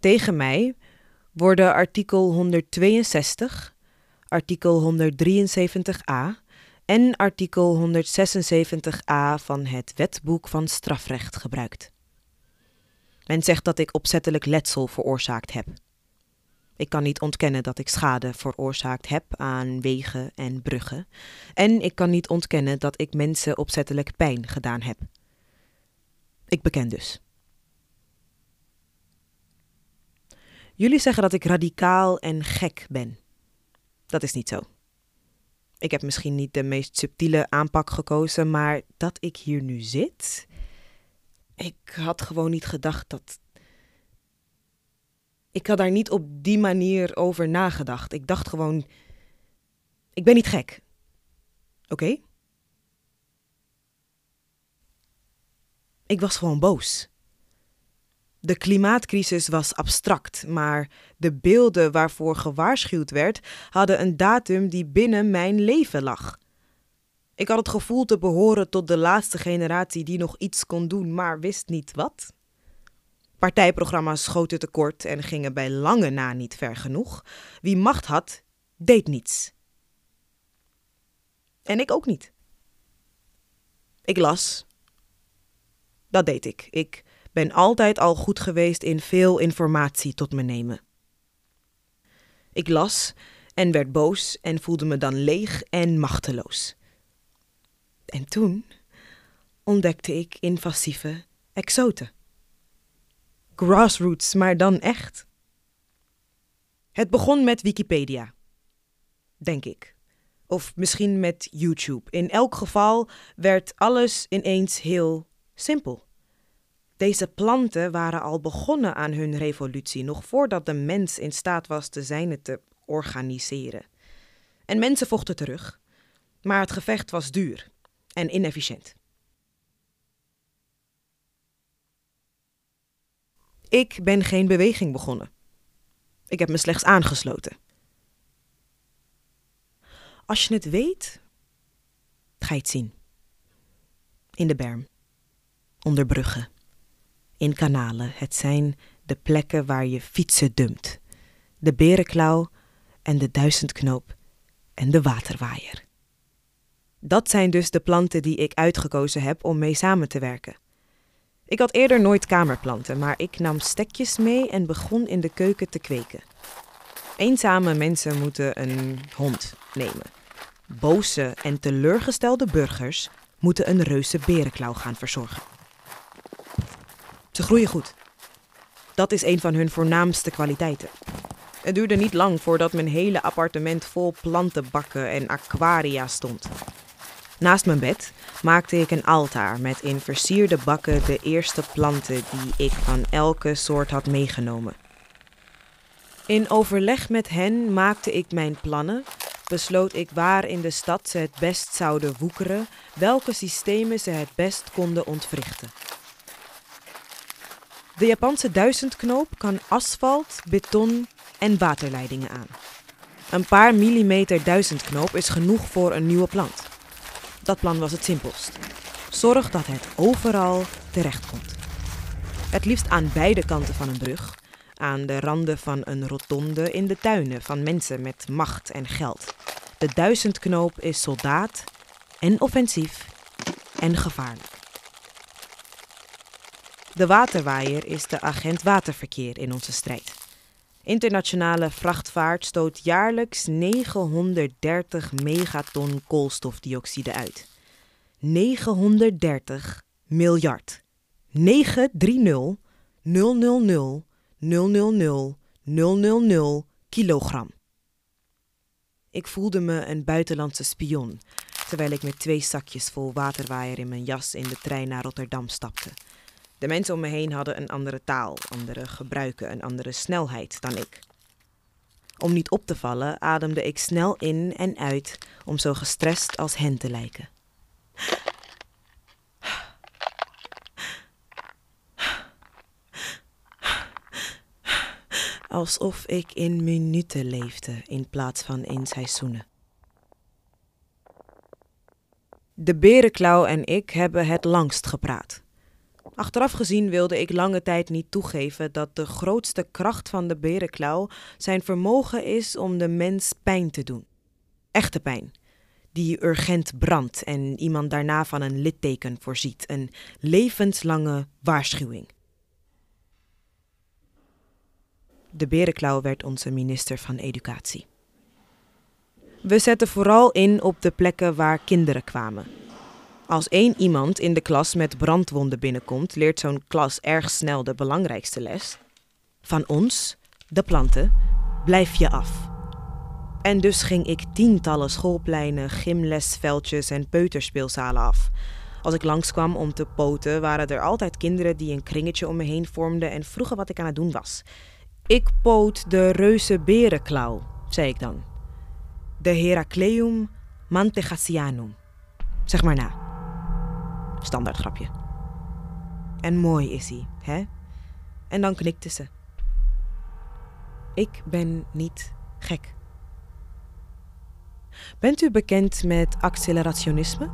Tegen mij worden artikel 162, artikel 173a en artikel 176a van het Wetboek van Strafrecht gebruikt. Men zegt dat ik opzettelijk letsel veroorzaakt heb. Ik kan niet ontkennen dat ik schade veroorzaakt heb aan wegen en bruggen. En ik kan niet ontkennen dat ik mensen opzettelijk pijn gedaan heb. Ik beken dus. Jullie zeggen dat ik radicaal en gek ben. Dat is niet zo. Ik heb misschien niet de meest subtiele aanpak gekozen, maar dat ik hier nu zit. Ik had gewoon niet gedacht dat. Ik had daar niet op die manier over nagedacht. Ik dacht gewoon. Ik ben niet gek. Oké? Ik was gewoon boos. De klimaatcrisis was abstract, maar de beelden waarvoor gewaarschuwd werd, hadden een datum die binnen mijn leven lag. Ik had het gevoel te behoren tot de laatste generatie die nog iets kon doen, maar wist niet wat. Partijprogramma's schoten tekort en gingen bij lange na niet ver genoeg. Wie macht had, deed niets. En ik ook niet. Ik las. Dat deed ik. Ik ben altijd al goed geweest in veel informatie tot me nemen. Ik las en werd boos en voelde me dan leeg en machteloos. En toen ontdekte ik invasieve exoten. Grassroots, maar dan echt. Het begon met Wikipedia, denk ik. Of misschien met YouTube. In elk geval werd alles ineens heel simpel. Deze planten waren al begonnen aan hun revolutie, nog voordat de mens in staat was de zijne te organiseren. En mensen vochten terug, maar het gevecht was duur en inefficiënt. Ik ben geen beweging begonnen. Ik heb me slechts aangesloten. Als je het weet, ga je het zien. In de berm, onder bruggen in kanalen. Het zijn de plekken waar je fietsen dumpt. De berenklauw en de duizendknoop en de waterwaaier. Dat zijn dus de planten die ik uitgekozen heb om mee samen te werken. Ik had eerder nooit kamerplanten, maar ik nam stekjes mee en begon in de keuken te kweken. Eenzame mensen moeten een hond nemen. Boze en teleurgestelde burgers moeten een reuze berenklauw gaan verzorgen. Ze groeien goed. Dat is een van hun voornaamste kwaliteiten. Het duurde niet lang voordat mijn hele appartement vol plantenbakken en aquaria stond. Naast mijn bed maakte ik een altaar met in versierde bakken de eerste planten die ik van elke soort had meegenomen. In overleg met hen maakte ik mijn plannen, besloot ik waar in de stad ze het best zouden woekeren, welke systemen ze het best konden ontwrichten. De Japanse duizendknoop kan asfalt, beton en waterleidingen aan. Een paar millimeter duizendknoop is genoeg voor een nieuwe plant. Dat plan was het simpelst. Zorg dat het overal terechtkomt. Het liefst aan beide kanten van een brug, aan de randen van een rotonde, in de tuinen van mensen met macht en geld. De duizendknoop is soldaat en offensief en gevaarlijk. De waterwaaier is de agent waterverkeer in onze strijd. Internationale vrachtvaart stoot jaarlijks 930 megaton koolstofdioxide uit. 930 miljard. 930 000 000 000 kilogram. Ik voelde me een buitenlandse spion terwijl ik met twee zakjes vol waterwaaier in mijn jas in de trein naar Rotterdam stapte. De mensen om me heen hadden een andere taal, andere gebruiken, een andere snelheid dan ik. Om niet op te vallen, ademde ik snel in en uit om zo gestrest als hen te lijken. Alsof ik in minuten leefde in plaats van in seizoenen. De berenklauw en ik hebben het langst gepraat. Achteraf gezien wilde ik lange tijd niet toegeven dat de grootste kracht van de berenklauw zijn vermogen is om de mens pijn te doen. Echte pijn, die urgent brandt en iemand daarna van een litteken voorziet, een levenslange waarschuwing. De berenklauw werd onze minister van Educatie. We zetten vooral in op de plekken waar kinderen kwamen. Als één iemand in de klas met brandwonden binnenkomt, leert zo'n klas erg snel de belangrijkste les. Van ons, de planten, blijf je af. En dus ging ik tientallen schoolpleinen, gymlesveldjes en peuterspeelzalen af. Als ik langskwam om te poten, waren er altijd kinderen die een kringetje om me heen vormden en vroegen wat ik aan het doen was. Ik poot de reuze berenklauw, zei ik dan. De Heracleum mantegasianum. Zeg maar na. Standaard grapje. En mooi is hij, hè? En dan knikte ze. Ik ben niet gek. Bent u bekend met accelerationisme?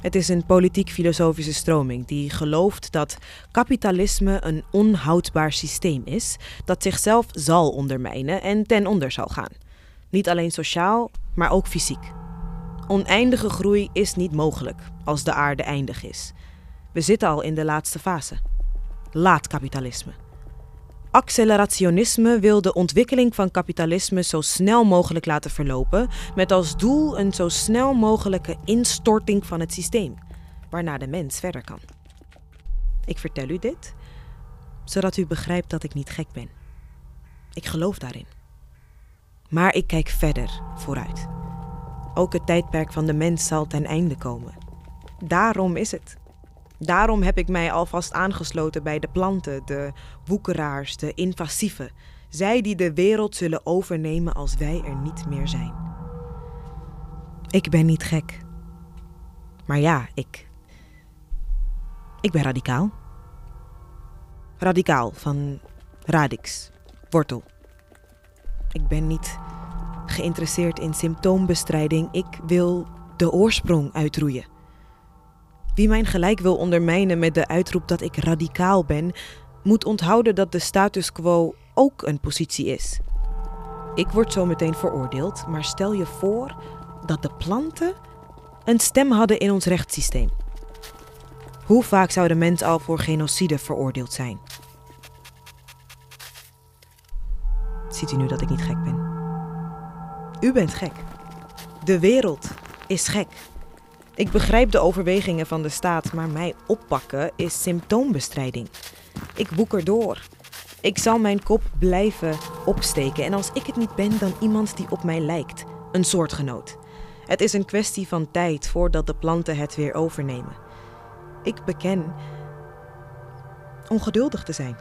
Het is een politiek-filosofische stroming die gelooft dat kapitalisme een onhoudbaar systeem is dat zichzelf zal ondermijnen en ten onder zal gaan. Niet alleen sociaal, maar ook fysiek. Oneindige groei is niet mogelijk als de aarde eindig is. We zitten al in de laatste fase. Laat kapitalisme. Accelerationisme wil de ontwikkeling van kapitalisme zo snel mogelijk laten verlopen, met als doel een zo snel mogelijke instorting van het systeem, waarna de mens verder kan. Ik vertel u dit, zodat u begrijpt dat ik niet gek ben. Ik geloof daarin. Maar ik kijk verder vooruit. Ook het tijdperk van de mens zal ten einde komen. Daarom is het. Daarom heb ik mij alvast aangesloten bij de planten, de woekeraars, de invasieven. Zij die de wereld zullen overnemen als wij er niet meer zijn. Ik ben niet gek. Maar ja, ik. Ik ben radicaal. Radicaal van radix, wortel. Ik ben niet geïnteresseerd in symptoombestrijding. Ik wil de oorsprong uitroeien. Wie mijn gelijk wil ondermijnen met de uitroep dat ik radicaal ben, moet onthouden dat de status quo ook een positie is. Ik word zo meteen veroordeeld, maar stel je voor dat de planten een stem hadden in ons rechtssysteem. Hoe vaak zou de mens al voor genocide veroordeeld zijn? Ziet u nu dat ik niet gek ben? U bent gek. De wereld is gek. Ik begrijp de overwegingen van de staat, maar mij oppakken is symptoombestrijding. Ik woeker door. Ik zal mijn kop blijven opsteken en als ik het niet ben, dan iemand die op mij lijkt, een soortgenoot. Het is een kwestie van tijd voordat de planten het weer overnemen. Ik beken ongeduldig te zijn.